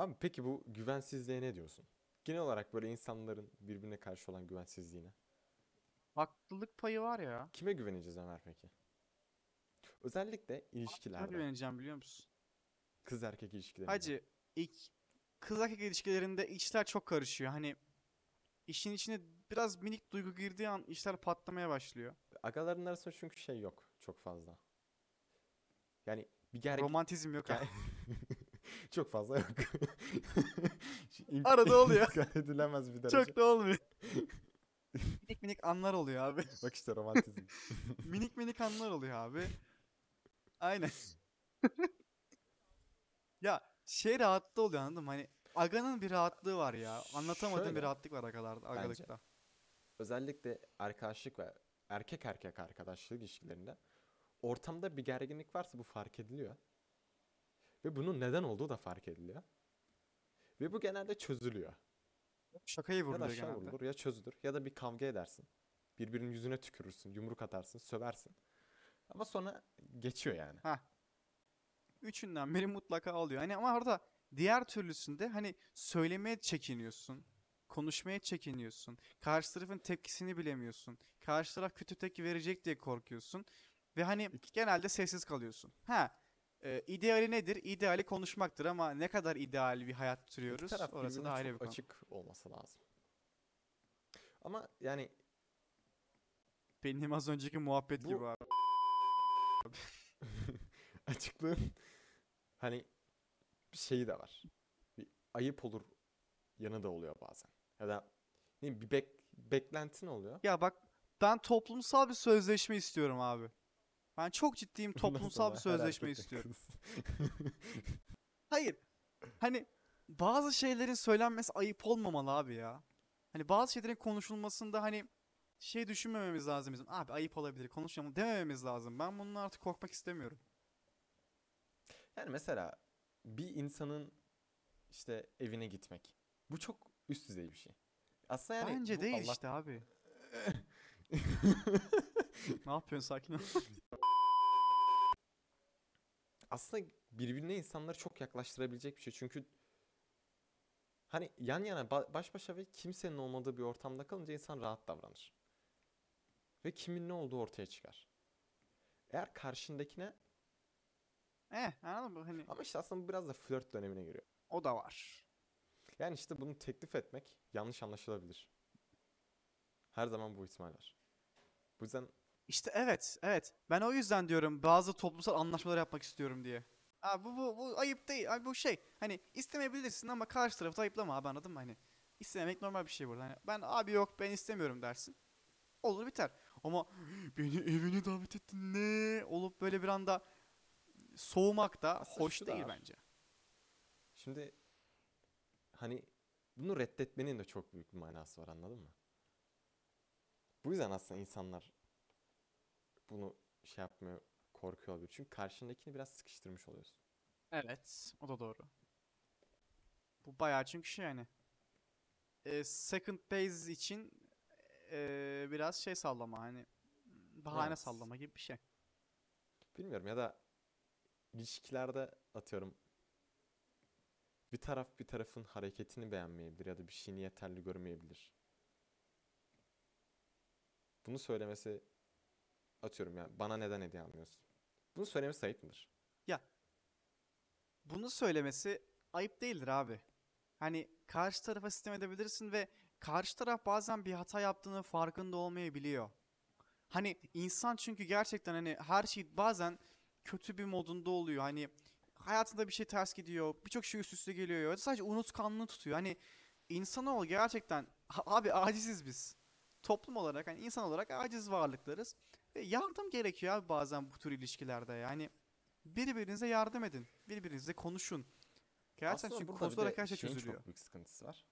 Abi peki bu güvensizliğe ne diyorsun? Genel olarak böyle insanların birbirine karşı olan güvensizliğine. Haklılık payı var ya. Kime güveneceğiz Ömer peki? Özellikle Kime ilişkilerde. güveneceğim biliyor musun? Kız erkek ilişkilerinde. Hacı ilk kız erkek ilişkilerinde işler çok karışıyor. Hani işin içine biraz minik duygu girdiği an işler patlamaya başlıyor. Agaların arasında çünkü şey yok çok fazla. Yani bir gergin... Romantizm yok ha. çok fazla yok. Arada oluyor. edilemez bir derece. Çok da olmuyor. minik minik anlar oluyor abi. Bak işte romantizm. minik minik anlar oluyor abi. Aynen. ya şey rahatlığı oluyor anladın mı? Hani aganın bir rahatlığı var ya. Anlatamadığım Şöyle, bir rahatlık var agalarda, agalıkta. Özellikle arkadaşlık ve erkek erkek arkadaşlık ilişkilerinde ortamda bir gerginlik varsa bu fark ediliyor. Ve bunun neden olduğu da fark ediliyor. Ve bu genelde çözülüyor. Şakayı Ya da genelde. vurulur ya çözülür ya da bir kavga edersin. Birbirinin yüzüne tükürürsün, yumruk atarsın, söversin. Ama sonra geçiyor yani. Ha. Üçünden biri mutlaka oluyor. Hani ama orada diğer türlüsünde hani söylemeye çekiniyorsun. Konuşmaya çekiniyorsun. Karşı tarafın tepkisini bilemiyorsun. Karşı taraf kötü tepki verecek diye korkuyorsun. Ve hani genelde sessiz kalıyorsun. Ha. E, ideali nedir? İdeali konuşmaktır ama ne kadar ideal bir hayat sürüyoruz taraf orası birbirine da ayrı çok bir konu. açık olması lazım. Ama yani Benim az önceki muhabbet Bu- gibi abi. açıklığın hani bir şeyi de var. Bir ayıp olur yanı da oluyor bazen. Ya da ne bileyim, bir bek, beklentin oluyor. Ya bak ben toplumsal bir sözleşme istiyorum abi. Ben çok ciddiyim toplumsal bir sözleşme istiyorum. Hayır. Hani bazı şeylerin söylenmesi ayıp olmamalı abi ya. Hani bazı şeylerin konuşulmasında hani şey düşünmememiz lazım bizim. Abi ayıp olabilir konuşalım demememiz lazım. Ben bunun artık korkmak istemiyorum. Yani mesela bir insanın işte evine gitmek. Bu çok üst düzey bir şey. Aslında yani Bence değil Allah- işte abi. Ne yapıyorsun sakin ol. Aslında birbirine insanları çok yaklaştırabilecek bir şey. Çünkü hani yan yana ba- baş başa ve kimsenin olmadığı bir ortamda kalınca insan rahat davranır. Ve kimin ne olduğu ortaya çıkar. Eğer karşındakine Eh anladın mı? Hani ama işte aslında bu biraz da flört dönemine giriyor. o da var. Yani işte bunu teklif etmek yanlış anlaşılabilir. Her zaman bu ihtimal var. Bu yüzden İşte evet, evet. Ben o yüzden diyorum bazı toplumsal anlaşmalar yapmak istiyorum diye. Abi bu, bu, bu ayıp değil. Abi bu şey hani istemeyebilirsin ama karşı tarafı ayıplama abi anladın mı? Hani istememek normal bir şey burada. Hani ben abi yok ben istemiyorum dersin. Olur biter. Ama beni evine davet ettin ne? Olup böyle bir anda soğumak da Aslında hoş değil var. bence. Şimdi hani bunu reddetmenin de çok büyük bir manası var anladın mı? Bu yüzden aslında insanlar bunu şey yapmıyor, korkuyor olabilir. Çünkü karşındakini biraz sıkıştırmış oluyorsun. Evet, o da doğru. Bu bayağı çünkü şey yani. e, second base için e, biraz şey sallama hani bahane Evet. sallama gibi bir şey. Bilmiyorum ya da ilişkilerde atıyorum bir taraf bir tarafın hareketini beğenmeyebilir ya da bir şeyini yeterli görmeyebilir. Bunu söylemesi atıyorum ya bana neden hediye almıyorsun? Bunu söylemesi ayıp mıdır? Bunu söylemesi ayıp değildir abi. Hani karşı tarafa sistem edebilirsin ve karşı taraf bazen bir hata yaptığının farkında olmayabiliyor. Hani insan çünkü gerçekten hani her şey bazen kötü bir modunda oluyor. Hani hayatında bir şey ters gidiyor. Birçok şey üst üste geliyor. Ya sadece unutkanlığı tutuyor. Hani insanoğlu gerçekten abi aciziz biz. Toplum olarak hani insan olarak aciz varlıklarız. Ve yardım gerekiyor abi bazen bu tür ilişkilerde. Yani birbirinize yardım edin. Birbirinizle konuşun. Gerçekten Aslında çünkü burada bir de her şey şeyin çözülüyor. çok büyük sıkıntısı var.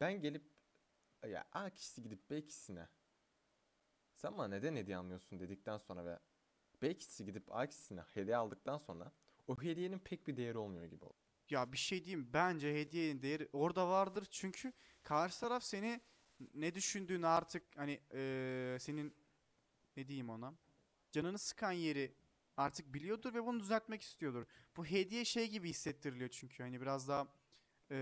Ben gelip ya A kişisi gidip B kişisine sen bana neden hediye almıyorsun dedikten sonra ve B kişisi gidip A kişisine hediye aldıktan sonra o hediyenin pek bir değeri olmuyor gibi oluyor. Ya bir şey diyeyim bence hediyenin değeri orada vardır çünkü karşı taraf seni ne düşündüğünü artık hani eee, senin ne diyeyim ona canını sıkan yeri artık biliyordur ve bunu düzeltmek istiyordur. Bu hediye şey gibi hissettiriliyor çünkü hani biraz daha eee,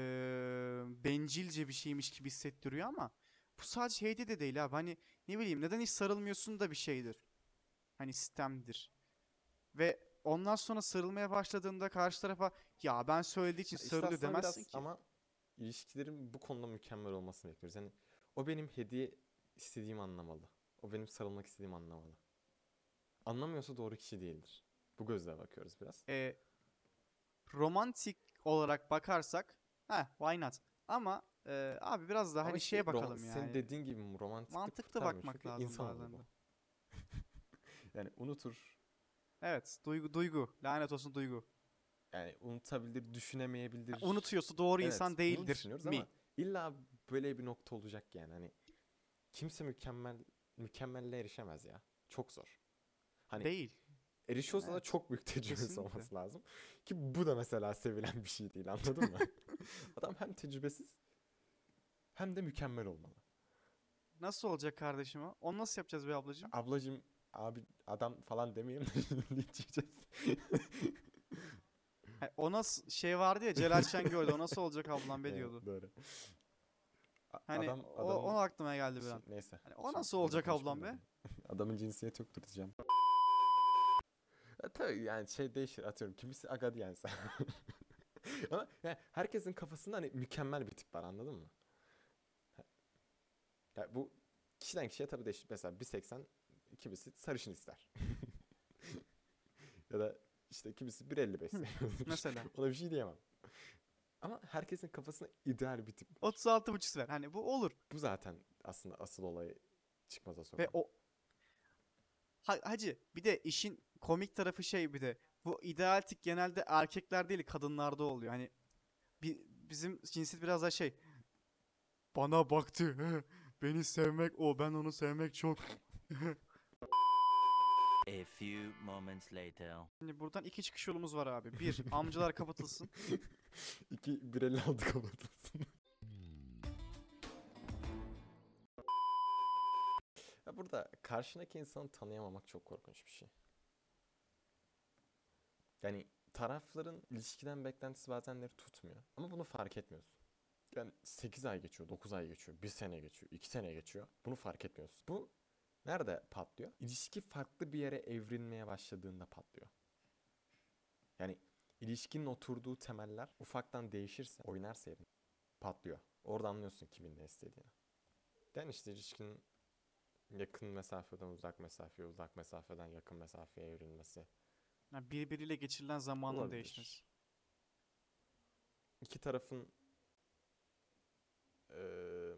bencilce bir şeymiş gibi hissettiriyor ama bu sadece hediye de değil abi. Hani ne bileyim neden hiç sarılmıyorsun da bir şeydir. Hani sistemdir. Ve ondan sonra sarılmaya başladığında karşı tarafa ya ben söylediği için sarılıyor demezsin ki. Ama ilişkilerin bu konuda mükemmel olmasını bekliyoruz. Yani o benim hediye istediğimi anlamalı. O benim sarılmak istediğimi anlamalı. Anlamıyorsa doğru kişi değildir. Bu gözle bakıyoruz biraz. e, romantik olarak bakarsak ha why not? Ama e, abi biraz daha Ama hani işte şeye rom- bakalım Senin yani. dediğin gibi mi romantiklik Mantıklı bakmak çünkü lazım insan bazen bu. Yani unutur. Evet, duygu duygu. Lanet olsun duygu. Yani unutabilir, düşünemeyebilir. Ha, unutuyorsa doğru Evet, insan bunu değildir düşünüyoruz mi? ama illa böyle bir nokta olacak yani. Hani kimse mükemmel mükemmelle erişemez ya. Çok zor. Hani Değil. erişiyorsa da Evet, çok büyük tecrübesi kesinlikle. olması lazım. Ki bu da mesela sevilen bir şey değil anladın mı? Adam hem tecrübesiz hem de mükemmel olmalı. Nasıl olacak kardeşim o? Onu nasıl yapacağız be ablacığım? Ablacım abi adam falan demeyelim de. Ha, o nasıl şey vardı ya Celal Şengör'de o nasıl olacak ablam be Evet, diyordu. Doğru. Hani adam, o, o adamın- aklıma geldi bir an. neyse. Hani o nasıl olacak ablam da. Adamın cinsiyeti yoktur diyeceğim. E, tabii yani şey değişir atıyorum. Kimisi aga diyense. Ama yani herkesin kafasında hani mükemmel bir tip var anladın mı? Ha- Ya bu kişiden kişiye tabii değişir. Mesela 1.80 kimisi sarışın ister. ya da işte kimisi 1.55 seviyordur. Mesela. Ona bir şey diyemem. Ama herkesin kafasında ideal bir tip. 36 buçuk ver. Hani bu olur. Bu zaten aslında asıl olayı çıkmaza sokan. Ve o ha, hacı bir de işin komik tarafı şey bir de bu ideal tip genelde erkekler değil kadınlarda oluyor. Hani bi- bizim cinsiyet biraz da şey bana baktı. Beni sevmek o ben onu sevmek çok. A few moments later. Şimdi buradan iki çıkış yolumuz var abi. Bir, amcalar kapatılsın. İki 1.56 kapatılsın. ya burada karşındaki insanı tanıyamamak çok korkunç bir şey. Yani tarafların ilişkiden beklentisi bazenleri tutmuyor. Ama bunu fark etmiyorsun. Yani 8 ay geçiyor, 9 ay geçiyor, 1 sene geçiyor, 2 sene geçiyor. Bunu fark etmiyorsun. Bu nerede patlıyor? İlişki farklı bir yere evrilmeye başladığında patlıyor. Yani ilişkinin oturduğu temeller ufaktan değişirse, oynarsa yerine patlıyor. Orada anlıyorsun kimin ne istediğini. Yani işte ilişkinin yakın mesafeden uzak mesafeye, uzak mesafeden yakın mesafeye evrilmesi. Yani birbiriyle geçirilen zamanın Olabilir. değişmesi. İki tarafın eee,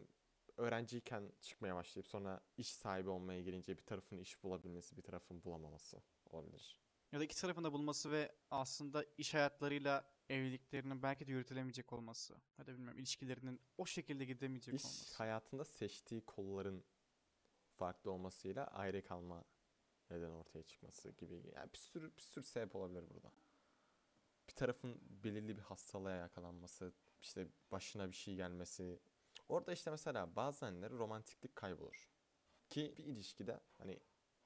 öğrenciyken çıkmaya başlayıp sonra iş sahibi olmaya gelince bir tarafın iş bulabilmesi, bir tarafın bulamaması olabilir. Ya da iki tarafın da bulması ve aslında iş hayatlarıyla evliliklerinin belki de yürütülemeyecek olması. Ya da bilmiyorum ilişkilerinin o şekilde gidemeyecek İş olması. hayatında seçtiği kolların farklı olmasıyla ayrı kalma neden ortaya çıkması gibi. Yani bir sürü bir sürü sebep olabilir burada. Bir tarafın belirli bir hastalığa yakalanması, işte başına bir şey gelmesi. Orada işte mesela bazenleri romantiklik kaybolur. Ki bir ilişkide hani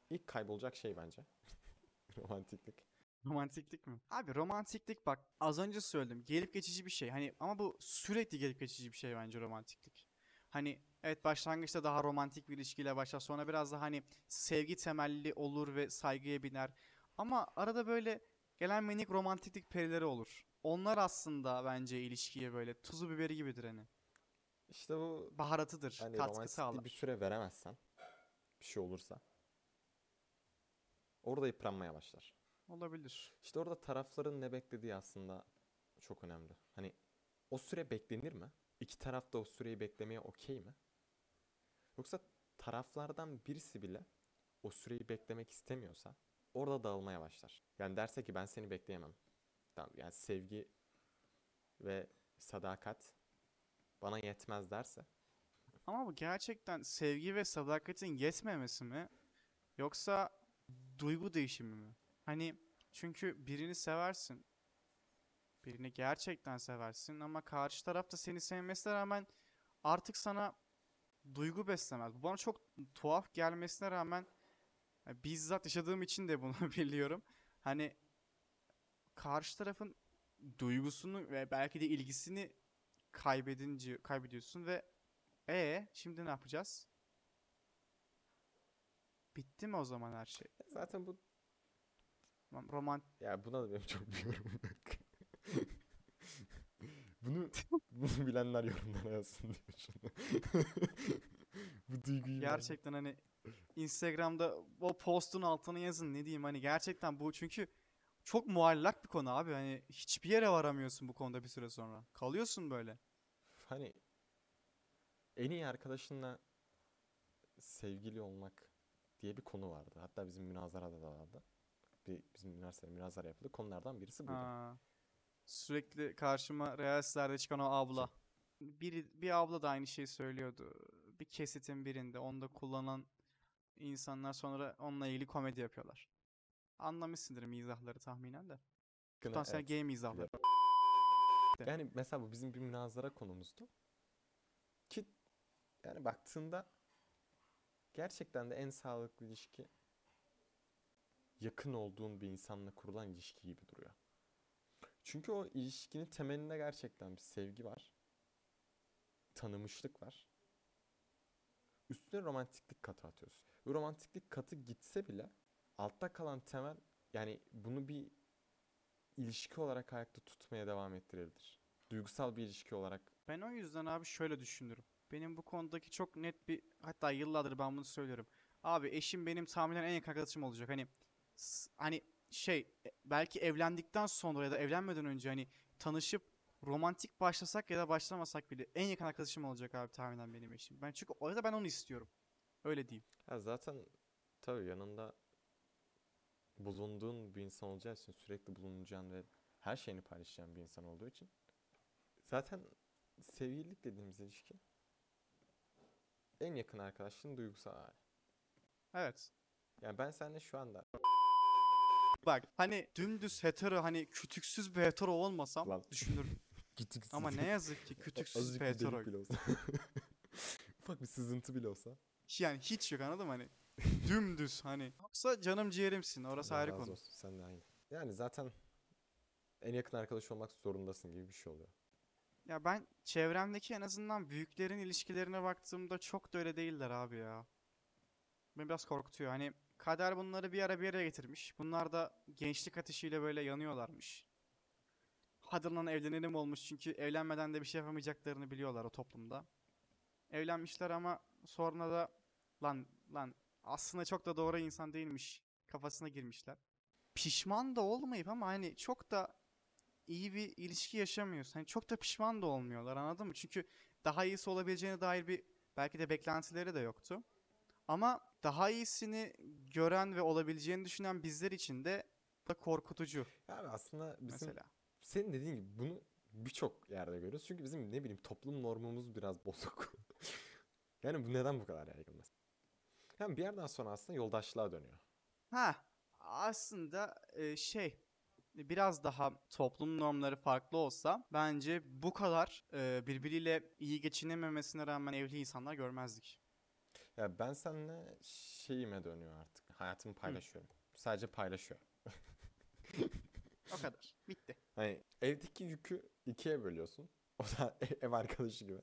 ilk kaybolacak şey bence. romantiklik. Romantiklik mi? Abi romantiklik bak az önce söyledim gelip geçici bir şey. Hani ama bu sürekli gelip geçici bir şey bence romantiklik. Hani evet başlangıçta daha romantik bir ilişkiyle başlar sonra biraz daha hani sevgi temelli olur ve saygıya biner. Ama arada böyle gelen minik romantiklik perileri olur. Onlar aslında bence ilişkiye böyle tuzu biberi gibidir hani. İşte bu Baharatıdır, hani katkı sağlar. bir süre veremezsen bir şey olursa orada yıpranmaya başlar. Olabilir. İşte orada tarafların ne beklediği aslında çok önemli. Hani o süre beklenir mi? İki taraf da o süreyi beklemeye okey mi? Yoksa taraflardan birisi bile o süreyi beklemek istemiyorsa orada dağılmaya başlar. Yani derse ki ben seni bekleyemem. Tamam yani sevgi ve sadakat bana yetmez derse Ama bu gerçekten sevgi ve sadakatin yetmemesi mi? Yoksa duygu değişimi mi? Hani çünkü birini seversin. Birini gerçekten seversin ama karşı taraf da seni sevmesine rağmen artık sana duygu beslemez. Bu bana çok tuhaf gelmesine rağmen bizzat yaşadığım için de bunu biliyorum. Hani karşı tarafın duygusunu ve belki de ilgisini kaybedince kaybediyorsun ve e şimdi ne yapacağız? Bitti mi o zaman her şey? Zaten bu Tamam, Roman ya buna da benim çok bir yorumum yok. bunu bunu bilenler yorumlara yazsın diyor şunu. bu duyguyu gerçekten hani Instagram'da o postun altına yazın ne diyeyim hani gerçekten bu çünkü çok muallak bir konu abi hani hiçbir yere varamıyorsun bu konuda bir süre sonra. Kalıyorsun böyle. hani en iyi arkadaşınla sevgili olmak diye bir konu vardı. Hatta bizim münazarada da vardı. Bir, bizim üniversitede münazara yapıldı. Konulardan birisi buydu. Ha. Sürekli karşıma reelslerde çıkan o abla. Bir, bir abla da aynı şeyi söylüyordu. Bir kesitin birinde onu da kullanan insanlar sonra onunla ilgili komedi yapıyorlar. Anlamışsındır mizahları tahminen de. Potansiyel evet. gay mizahları. Yani mesela bu bizim bir münazara konumuzdu. Ki yani baktığında gerçekten de en sağlıklı ilişki yakın olduğun bir insanla kurulan ilişki gibi duruyor. Çünkü o ilişkinin temelinde gerçekten bir sevgi var. Tanımışlık var. Üstüne romantiklik katı atıyorsun. Ve romantiklik katı gitse bile altta kalan temel yani bunu bir ilişki olarak ayakta tutmaya devam ettirebilir. Duygusal bir ilişki olarak Ben o yüzden abi şöyle düşünürüm. Benim bu konudaki çok net bir hatta yıllardır ben bunu söylüyorum. Abi eşim benim tahminen en yakın arkadaşım olacak. Hani hani şey e, belki evlendikten sonra ya da evlenmeden önce hani tanışıp romantik başlasak ya da başlamasak bile en yakın arkadaşım olacak abi tahminen benim eşim. Ben çünkü o da ben onu istiyorum. Öyle diyeyim. Ya zaten tabii yanında bulunduğun bir insan olacağı için sürekli bulunacağın ve her şeyini paylaşacağın bir insan olduğu için zaten sevgililik dediğimiz ilişki en yakın arkadaşlığın duygusal hali. Evet. Yani ben seninle şu anda Bak hani dümdüz hetero hani kütüksüz bir hetero olmasam Lan. düşünürüm. kütüksüz Ama ne yazık ki kütüksüz azıcık bir bir delik hetero. bile olsa ufak bir sızıntı bile olsa Yani hiç yok anladın mı hani? Dümdüz hani. Yoksa canım ciğerimsin orası Allah ayrı razı konu. olsun, sen de aynı. Yani zaten en yakın arkadaş olmak zorundasın gibi bir şey oluyor. Ya ben çevremdeki en azından büyüklerin ilişkilerine baktığımda çok da öyle değiller abi ya. Beni biraz korkutuyor. Hani kader bunları bir ara bir yere getirmiş. Bunlar da gençlik ateşiyle böyle yanıyorlarmış. Hadi evlenelim olmuş çünkü evlenmeden de bir şey yapamayacaklarını biliyorlar o toplumda. Evlenmişler ama sonra da lan lan aslında çok da doğru insan değilmiş kafasına girmişler. Pişman da olmayıp ama hani çok da iyi bir ilişki yaşamıyorsun. Hani çok da pişman da olmuyorlar anladın mı? Çünkü daha iyisi olabileceğine dair bir belki de beklentileri de yoktu. Ama daha iyisini gören ve olabileceğini düşünen bizler için de da korkutucu Yani aslında bizim mesela. senin dediğin gibi bunu birçok yerde görüyoruz. Çünkü bizim ne bileyim toplum normumuz biraz bozuk. yani bu neden bu kadar yaygın mesela? Yani bir yerden sonra aslında yoldaşlığa dönüyor. Ha, aslında e, şey biraz daha toplum normları farklı olsa bence bu kadar e, birbiriyle iyi geçinememesine rağmen evli insanlar görmezdik. Ya ben seninle şeyime dönüyor artık. Hayatımı paylaşıyorum. Sadece paylaşıyorum. O kadar. Bitti. Hani evdeki yükü ikiye bölüyorsun. O da ev arkadaşı gibi.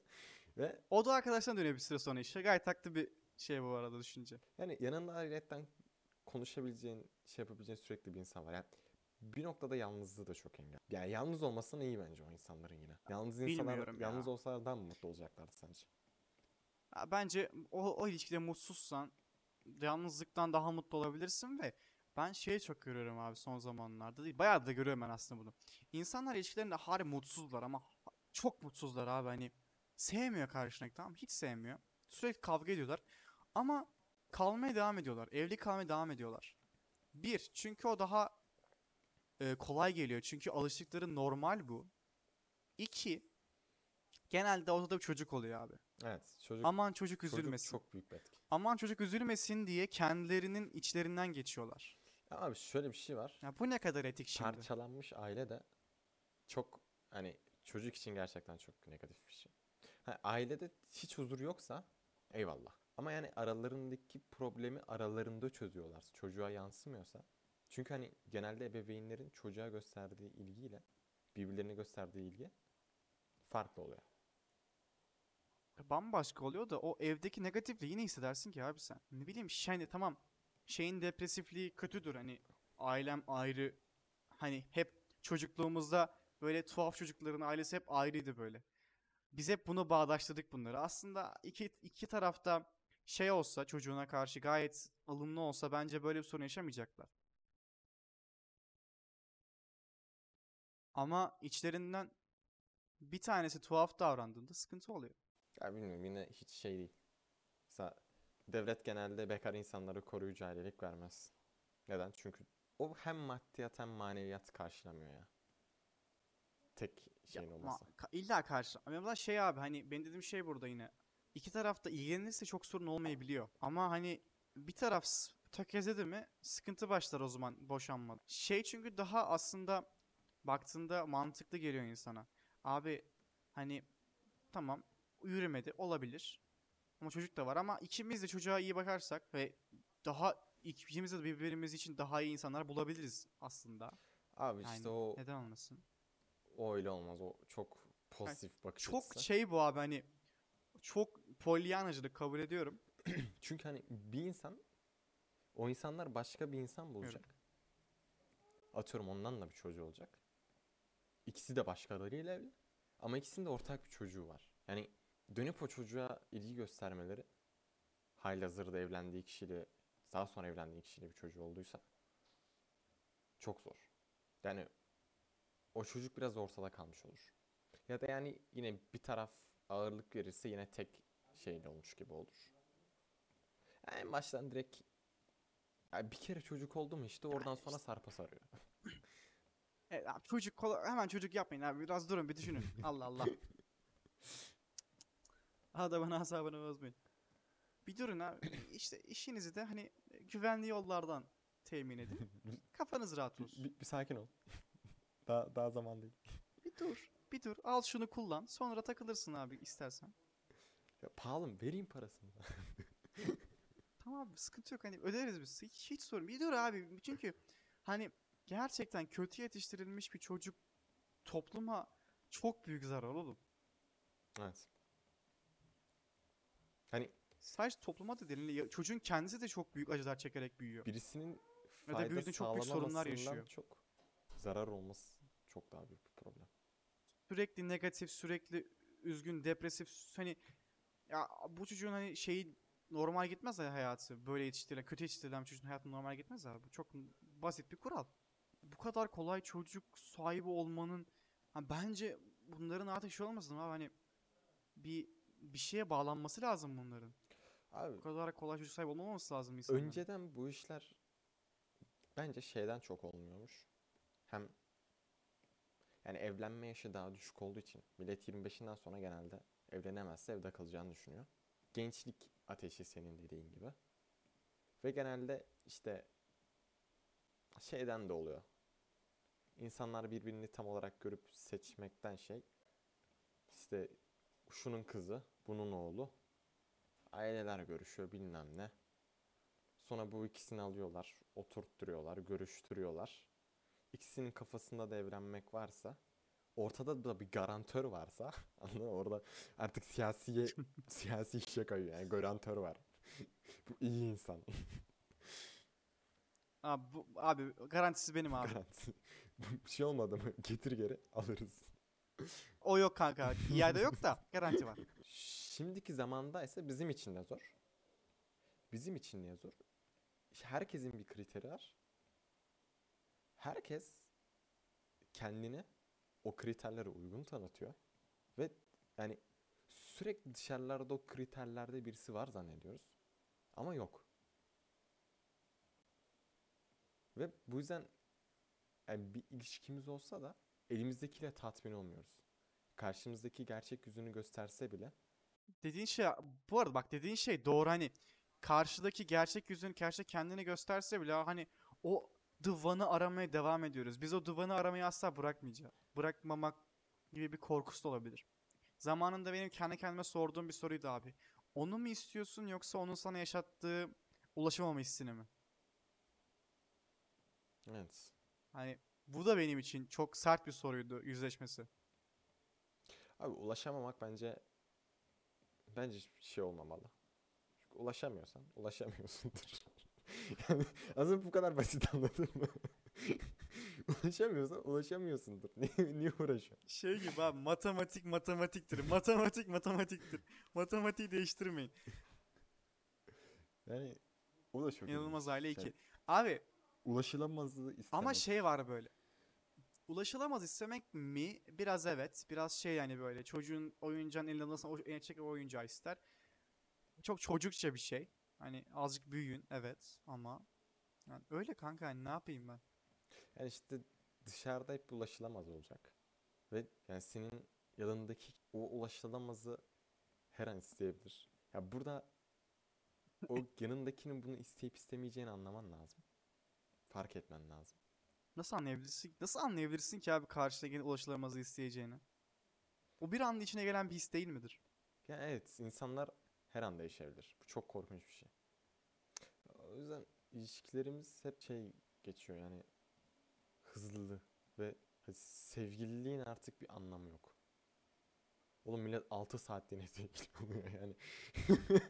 Ve O da arkadaştan dönüyor bir süre sonra işte. Gayet haklı bir şey bu arada düşünce. yani yanında ayrıyetten konuşabileceğin, şey yapabileceğin sürekli bir insan var. Yani bir noktada yalnızlığı da çok engel. Yani yalnız olmasına iyi bence o insanların yine. Yalnız insanlar Bilmiyorum ya. yalnız olsalar daha mı mutlu olacaklardı sence? Ya bence o, o ilişkide mutsuzsan yalnızlıktan daha mutlu olabilirsin ve ben şeyi çok görüyorum abi son zamanlarda değil. Bayağı da görüyorum ben aslında bunu. İnsanlar ilişkilerinde harbi mutsuzlar ama çok mutsuzlar abi hani sevmiyor karşındaki tamam hiç sevmiyor. Sürekli kavga ediyorlar ama kalmaya devam ediyorlar. Evli kalmaya devam ediyorlar. Bir, çünkü o daha e, kolay geliyor. Çünkü alıştıkları normal bu. İki, genelde ortada bir çocuk oluyor abi. Evet. Çocuk, Aman çocuk çocuk üzülmesin. çok büyük bir etki. Aman çocuk üzülmesin diye kendilerinin içlerinden geçiyorlar. Ya abi şöyle bir şey var. Ya bu ne kadar etik şimdi? Parçalanmış aile de çok hani çocuk için gerçekten çok negatif bir şey. Ha, ailede hiç huzur yoksa eyvallah. Ama yani aralarındaki problemi aralarında çözüyorlar. Çocuğa yansımıyorsa Çünkü hani genelde ebeveynlerin çocuğa gösterdiği ilgiyle birbirlerine gösterdiği ilgi farklı oluyor. Bambaşka oluyor da o evdeki negatifliği yine hissedersin ki abi sen. Ne bileyim şey tamam şeyin depresifliği kötüdür hani ailem ayrı hani hep çocukluğumuzda böyle tuhaf çocukların ailesi hep ayrıydı böyle. Biz hep bunu bağdaştırdık bunları. Aslında iki, iki tarafta şey olsa çocuğuna karşı gayet ılımlı olsa bence böyle bir sorun yaşamayacaklar. Ama içlerinden bir tanesi tuhaf davrandığında sıkıntı oluyor. Ya bilmiyorum yine hiç şey değil. Mesela devlet genelde bekar insanlara koruyucu ailelik vermez. Neden? Çünkü o hem maddiyat hem maneviyat karşılamıyor ya. Tek şeyin Ya, olması. ma- ka- illa karşı. Ama şey abi hani benim dediğim şey burada yine. İki taraf da ilgilenirse çok sorun olmayabiliyor. Ama hani bir taraf tökezledi mi sıkıntı başlar o zaman boşanma. Şey çünkü daha aslında baktığında mantıklı geliyor insana. Abi hani tamam yürümedi olabilir. Ama çocuk da var ama ikimiz de çocuğa iyi bakarsak ve daha ikimiz de birbirimiz için daha iyi insanlar bulabiliriz aslında. Abi işte Yani o, neden olmasın? o öyle olmaz. O çok pozitif bakış Çok açısı. şey bu abi hani çok polyanacılık kabul ediyorum. Çünkü hani bir insan o insanlar başka bir insan bulacak. Atıyorum ondan da bir çocuğu olacak. İkisi de başkalarıyla evli. Ama ikisinin de ortak bir çocuğu var. Yani dönüp o çocuğa ilgi göstermeleri halihazırda evlendiği kişiyle daha sonra evlendiği kişiyle bir çocuğu olduysa çok zor. Yani o çocuk biraz ortada kalmış olur. Ya da yani yine bir taraf ağırlık verirse yine tek şeyle olmuş gibi olur. Yani baştan direkt ya bir kere çocuk oldu mu işte oradan sonra sarpa sarıyor. Evet abi çocuk kola- hemen çocuk yapmayın abi biraz durun bir düşünün. Allah Allah. Adamın asabını bozmayın. Bir durun abi. İşte işinizi de hani güvenli yollardan temin edin. Kafanız rahat olsun. Bir, bir sakin ol. daha daha zaman değil. Bir dur. Bir dur. Al şunu kullan. Sonra takılırsın abi istersen. Ya pahalı mı? Vereyim parasını. Tamam abi sıkıntı yok hani öderiz biz. Hiç, hiç sorun. Bir dur abi. Çünkü hani gerçekten kötü yetiştirilmiş bir çocuk topluma çok büyük zarar oğlum. evet. Hani Sadece topluma da değil. ya- Çocuğun kendisi de çok büyük acılar çekerek büyüyor. birisinin fayda büyüdüğünde çok büyük sorunlar yaşıyor. çok zarar olması çok daha büyük bir problem. Sürekli negatif, sürekli üzgün, depresif. Hani ya bu çocuğun hani şeyi normal gitmez ya hayatı. Böyle yetiştirilen, kötü yetiştirilen bir çocuğun hayatı normal gitmez abi. Bu çok basit bir kural. Bu kadar kolay çocuk sahibi olmanın ha, bence bunların artık şey olmasın abi hani bir bir şeye bağlanması lazım bunların. Abi Bu kadar kolay çocuk sahibi olmaması lazım insanların. önceden bu işler bence şeyden çok olmuyormuş. Hem yani evlenme yaşı daha düşük olduğu için millet 25'inden sonra genelde evlenemezse evde kalacağını düşünüyor. Gençlik ateşi senin dediğin gibi. Ve genelde işte şeyden de oluyor. İnsanlar birbirini tam olarak görüp seçmekten şey işte şunun kızı, bunun oğlu. Aileler görüşüyor bilmem ne. Sonra bu ikisini alıyorlar, oturtturuyorlar, görüştürüyorlar. İkisinin kafasında da evlenmek varsa, ortada da bir garantör varsa, anladın mı? Orada artık siyasiye, siyasi işe kayıyor yani garantör var. bu iyi insan. Abi, bu, abi garantisi benim abi. Garanti. Bir şey olmadı mı? Getir geri alırız. O yok kanka. İade yok da garanti var. Şimdiki zamanda ise bizim için de zor. Bizim için niye zor? Herkesin bir kriteri var. Herkes kendini o kriterlere uygun tanıtıyor. Ve yani sürekli dışarılarda o kriterlerde birisi var zannediyoruz. Ama yok. Ve bu yüzden yani bir ilişkimiz olsa da elimizdekiyle tatmin olmuyoruz. Karşımızdaki gerçek yüzünü gösterse bile Dediğin şey bu arada bak dediğin şey doğru hani karşıdaki gerçek yüzünü gerçek kendini gösterse bile hani o divanı aramaya devam ediyoruz. Biz o divanı aramayı asla bırakmayacağız. Bırakmamak gibi bir korkusu da olabilir. Zamanında benim kendi kendime sorduğum bir soruydu abi. Onu mu istiyorsun yoksa onun sana yaşattığı ulaşamama hissini mi? Evet. Hani bu da benim için çok sert bir soruydu yüzleşmesi. Abi ulaşamamak bence bence hiçbir şey olmamalı. Çünkü ulaşamıyorsan ulaşamıyorsundur. yani aslında bu kadar basit anladın mı? ulaşamıyorsan ulaşamıyorsundur. Niye, niye uğraşıyorsun? Şey gibi abi matematik matematiktir. Matematik matematiktir. Matematiği değiştirmeyin. Yani o da çok İnanılmaz aile 2. Yani Abi ulaşılamazlığı istemek. ama şey var böyle. Ulaşılamaz istemek mi? Biraz evet. Biraz şey yani böyle çocuğun oyuncağın alırsan o gerçek o oyuncağı ister. Çok çocukça bir şey. Hani azıcık büyüyün evet ama yani öyle kanka hani ne yapayım ben? Yani işte dışarıda hep ulaşılamaz olacak. Ve yani senin yanındaki o ulaşılamazı her an isteyebilir. Ya burada o yanındakinin bunu isteyip istemeyeceğini anlaman lazım. Fark etmen lazım. Nasıl anlayabilirsin? Nasıl anlayabilirsin ki abi karşıdakinin ulaşılamazı isteyeceğini? O bir anda içine gelen bir his değil midir? Yani evet insanlar her an değişebilir. Bu çok korkunç bir şey. O yüzden ilişkilerimiz hep şey geçiyor yani hızlı ve hani sevgililiğin artık bir anlamı yok. Oğlum millet 6 saatliğine sevgili oluyor yani.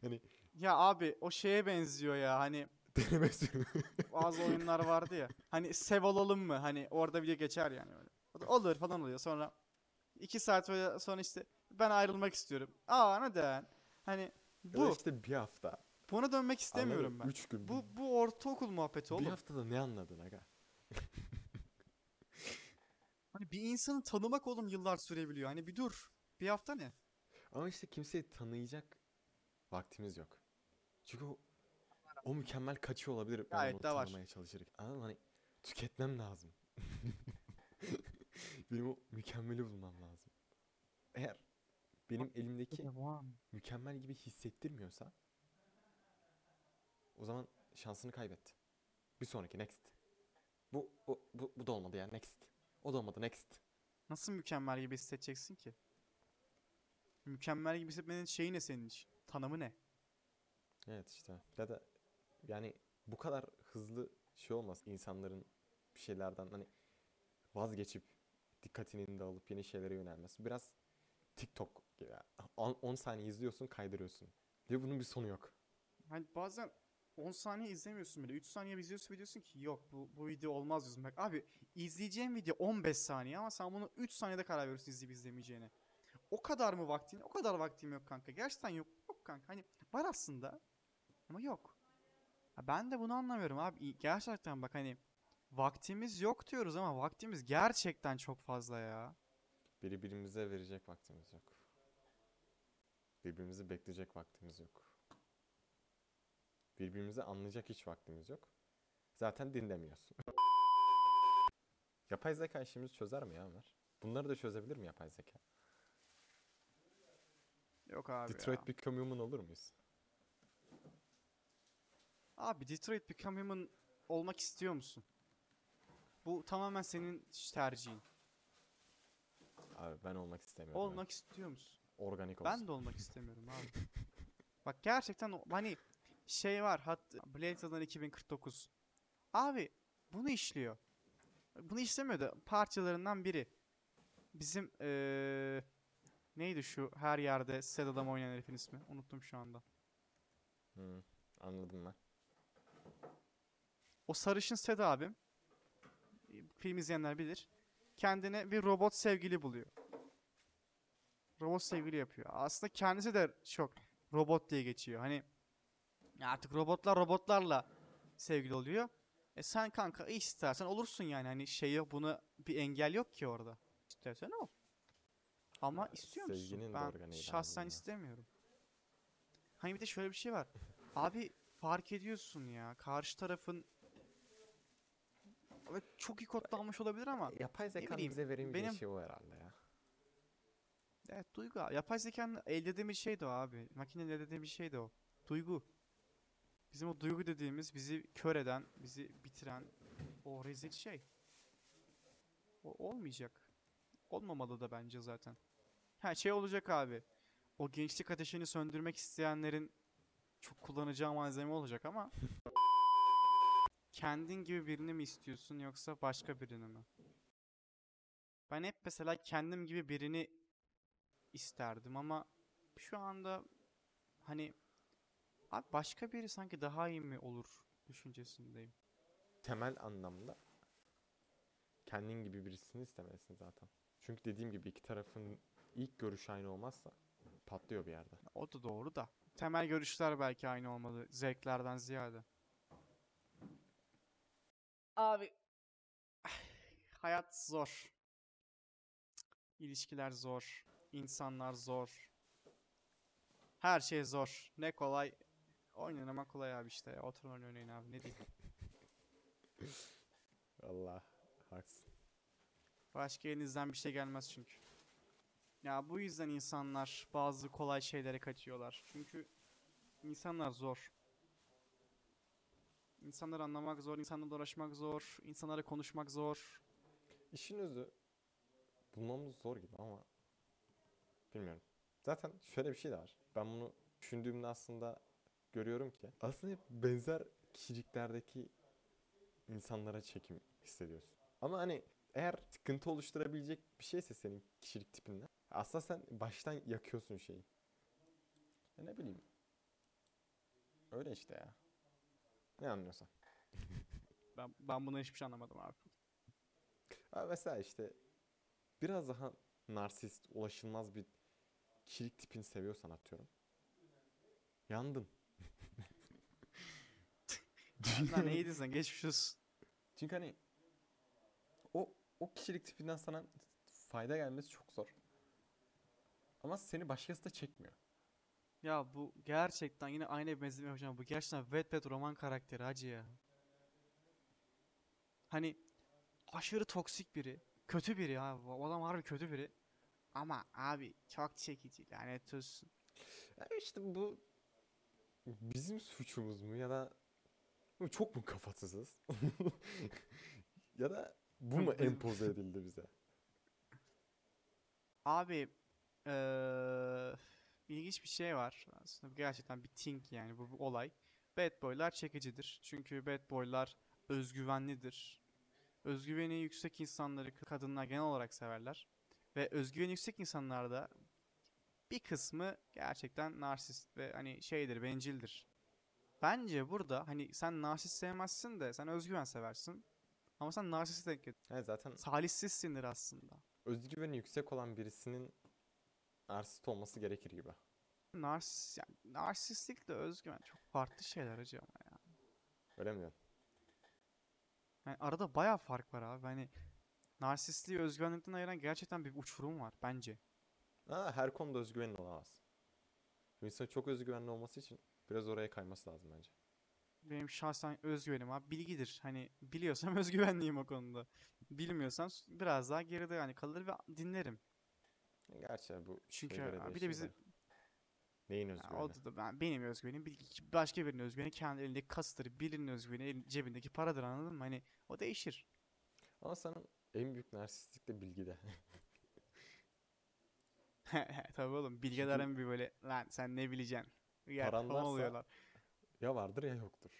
hani Ya abi o şeye benziyor ya hani deneme sürümü. bazı oyunlar vardı ya. Hani sev olalım mı? Hani orada bile geçer yani öyle. O da Olur falan oluyor. Sonra iki saat böyle sonra işte ben ayrılmak istiyorum. Aa neden? Hani Ya bu. işte bir hafta. Buna dönmek istemiyorum ben. 3 gün. Bu bu ortaokul muhabbeti bir oğlum. haftada ne anladın aga? Hani bir insanı tanımak oğlum yıllar sürebiliyor. Hani bir dur. Bir hafta ne? Ama işte kimseyi tanıyacak vaktimiz yok. Çünkü o, o mükemmel kaçıyor olabilir ben Gayet onu de var. tanımaya çalışırken. Anladın mı? Hani tüketmem lazım. Benim o mükemmeli bulmam lazım. Eğer benim elimdeki mükemmel gibi hissettirmiyorsa o zaman şansını kaybetti. Bir sonraki next. Bu, o, bu, bu da olmadı ya next. O da olmadı next. Nasıl mükemmel gibi hissedeceksin ki? Mükemmel gibi hissetmenin şeyi ne senin için? Tanımı ne? Evet işte. Ya da yani bu kadar hızlı şey olmaz insanların bir şeylerden hani vazgeçip dikkatinin dağılıp yeni şeylere yönelmesi. Biraz TikTok gibi. 10 saniye izliyorsun kaydırıyorsun. Ve bunun bir sonu yok. Hani bazen 10 saniye izlemiyorsun bile. 3 saniye izliyorsun ve diyorsun ki yok bu, bu video olmaz diyorsun. Bak abi izleyeceğim video 15 saniye ama sen bunu 3 saniyede karar veriyorsun izleyip izlemeyeceğine. O kadar mı vaktin? O kadar vaktim yok kanka. Gerçekten yok. Yok kanka. Hani var aslında ama yok. Ben de bunu anlamıyorum abi. Gerçekten bak hani vaktimiz yok diyoruz ama vaktimiz gerçekten çok fazla ya. Birbirimize verecek vaktimiz yok. Birbirimizi bekleyecek vaktimiz yok. Birbirimizi anlayacak hiç vaktimiz yok. Zaten dinlemiyorsun. yapay zeka işimizi çözer mi ya Ömer? Bunları da çözebilir mi yapay zeka? Yok abi Detroit ya. Become Human olur muyuz? Abi Detroit Become Human olmak istiyor musun? Bu tamamen senin tercihin. Abi ben olmak istemiyorum. Olmak istiyor musun? Organik olsun. Ben de olmak istemiyorum abi. Bak gerçekten hani şey var hat Blade Runner 2049. Abi bunu işliyor. Bunu işlemiyor da parçalarından biri. Bizim eee neydi şu her yerde Adam oynayan herifin ismi? Unuttum şu anda. Hı, anladım ben. O sarışın Sad abim film izleyenler bilir. Kendine bir robot sevgili buluyor. Robot sevgili yapıyor. Aslında kendisi de çok robot diye geçiyor. Hani artık robotlar robotlarla sevgili oluyor. E sen kanka istersen olursun yani. Hani şey yok buna bir engel yok ki orada. İstersen ol. Ama istiyor musun? sevginin Ben şahsen istemiyorum. Hani bir de şöyle bir şey var. Abi fark ediyorsun ya. Karşı tarafın Evet, çok iyi kodlanmış olabilir ama Yapay zekanın bileyim, bize veremeyeceği benim- şey o herhalde ya. evet duygu. abi. Yapay zekanın elde edemediği şey de o abi. Makinenin elde edemediği şey de o. Duygu. Bizim o duygu dediğimiz bizi kör eden, bizi bitiren o rezil şey. O olmayacak. Olmamalı da bence zaten. Ha şey olacak abi. O gençlik ateşini söndürmek isteyenlerin çok kullanacağı malzeme olacak ama kendin gibi birini mi istiyorsun yoksa başka birini mi? Ben hep mesela kendim gibi birini isterdim ama şu anda hani abi başka biri sanki daha iyi mi olur düşüncesindeyim. Temel anlamda kendin gibi birisini istemelisin zaten. Çünkü dediğim gibi iki tarafın ilk görüşü aynı olmazsa patlıyor bir yerde. O da doğru da. Temel görüşler belki aynı olmalı zevklerden ziyade. Abi hayat zor. İlişkiler zor. insanlar zor. Her şey zor. Ne kolay. Oyun oynamak kolay abi işte. oyun oynayın abi. Ne diyeyim. Allah haksın. Başka elinizden bir şey gelmez çünkü. Ya bu yüzden insanlar bazı kolay şeylere kaçıyorlar. Çünkü insanlar zor. İnsanları anlamak zor, insanlarla uğraşmak zor, insanlara konuşmak zor. İşin özü bulmamız zor gibi ama bilmiyorum. Zaten şöyle bir şey de var. Ben bunu düşündüğümde aslında görüyorum ki aslında hep benzer kişiliklerdeki insanlara çekim hissediyorsun. Ama hani eğer sıkıntı oluşturabilecek bir şeyse senin kişilik tipinde aslında sen baştan yakıyorsun şeyi. Ya ne bileyim. Öyle işte ya. Ne anlıyorsan. Ben, ben buna hiçbir şey anlamadım abi. Ha mesela işte biraz daha narsist, ulaşılmaz bir kişilik tipini seviyorsan atıyorum. Yandın. Lan neydin sen? Geçmiş olsun. Çünkü hani o o kişilik tipinden sana fayda gelmesi çok zor. Ama seni başkası da çekmiyor. Ya bu gerçekten yine aynı bir benzetme yapacağım. Bu gerçekten Wattpad roman karakteri hacı ya. Hani aşırı toksik biri. Kötü biri ya. O adam harbi kötü biri. Ama abi çok çekici lanet olsun. Ya işte bu bizim suçumuz mu ya da çok mu kafasızız? ya da bu mu empoze edildi bize? Abi eee ilginç bir şey var. Aslında bu gerçekten bir thing yani bu bir olay. Bad boylar çekicidir. Çünkü bad boylar özgüvenlidir. Özgüveni yüksek insanları kadınlar genel olarak severler. Ve özgüveni yüksek insanlarda bir kısmı gerçekten narsist ve hani şeydir, bencildir. Bence burada hani sen narsist sevmezsin de sen özgüven seversin. Ama sen narsist denk Yani zaten Salihsizsindir aslında. özgüveni yüksek olan birisinin narsist olması gerekir gibi. Nars yani narsistlikle özgüven çok farklı şeyler hacı ama ya. Öyle mi diyorsun? Yani arada bayağı fark var abi. Hani narsistliği özgüvenlikten ayıran gerçekten bir uçurum var bence. Ha, her konuda özgüvenli olamaz. Bir insanın çok özgüvenli olması için biraz oraya kayması lazım bence. Benim şahsen özgüvenim abi bilgidir. Hani biliyorsam özgüvenliyim o konuda. Bilmiyorsam biraz daha geride yani kalır ve dinlerim. Gerçi bu Çünkü göre bir de bizi. Neyin Ya özgüveni? o da, ben benim özgüvenim başka birinin özgüveni kendi elindeki kasıtır. Birinin özgüveni elin- cebindeki paradır anladın mı? Hani o değişir. Ama senin en büyük narsistlik de bilgide. Tabii oğlum bilgelerin bir böyle lan sen ne bileceksin? Yer Paran varsa- oluyorlar. ya vardır ya yoktur.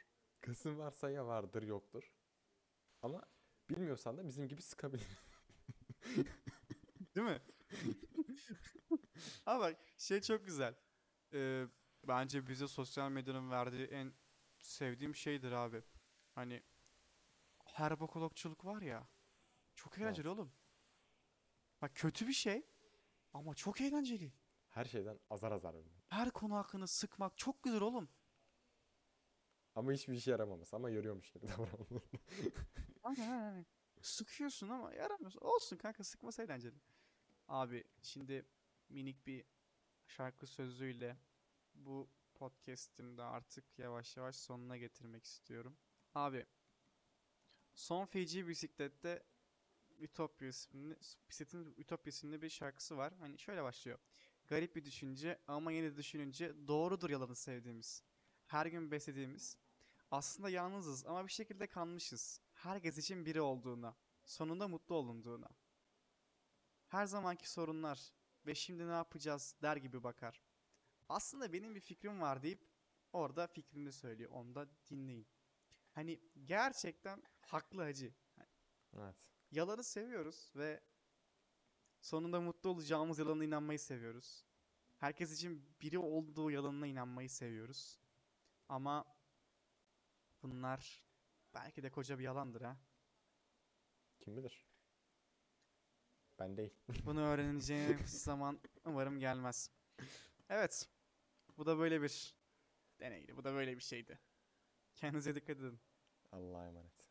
Kasın varsa ya vardır yoktur. Ama bilmiyorsan da bizim gibi sıkabilir. Değil mi? Ama bak şey çok güzel. Ee, bence bize sosyal medyanın verdiği en sevdiğim şeydir abi. Hani herbokologçuluk var ya. Çok eğlenceli oğlum. Bak kötü bir şey ama çok eğlenceli. Her şeyden azar azar bilmek. Her konu hakkında sıkmak çok güzel oğlum. Ama hiçbir işe yaramaması ama yarıyormuş gibi davranmak. Aynen, aynen. Sıkıyorsun ama yaramıyorsun. Olsun kanka sıkması eğlenceli. Abi şimdi minik bir şarkı sözüyle bu podcast'imde artık yavaş yavaş sonuna getirmek istiyorum. Abi Son Feci Bisiklet'te Ütopya isimli, bisikletin Ütopya isimli bir şarkısı var. Hani şöyle başlıyor. Garip bir düşünce ama yine de düşününce doğrudur yalanı sevdiğimiz. Her gün beslediğimiz. Aslında yalnızız ama bir şekilde kanmışız. Herkes için biri olduğuna. Sonunda mutlu olunduğuna. Her zamanki sorunlar ve şimdi ne yapacağız der gibi bakar. Aslında benim bir fikrim var deyip orada fikrini söylüyor. Onu da dinleyin. Hani gerçekten haklı hacı. Evet. Yalanı seviyoruz ve sonunda mutlu olacağımız yalana inanmayı seviyoruz. Herkes için biri olduğu yalanına inanmayı seviyoruz. Ama bunlar belki de koca bir yalandır ha. Kim bilir? Ben değil. Bunu öğreneceğimiz zaman umarım gelmez. Evet. Bu da böyle bir deneydi. Bu da böyle bir şeydi. Kendinize dikkat edin. Allah'a emanet.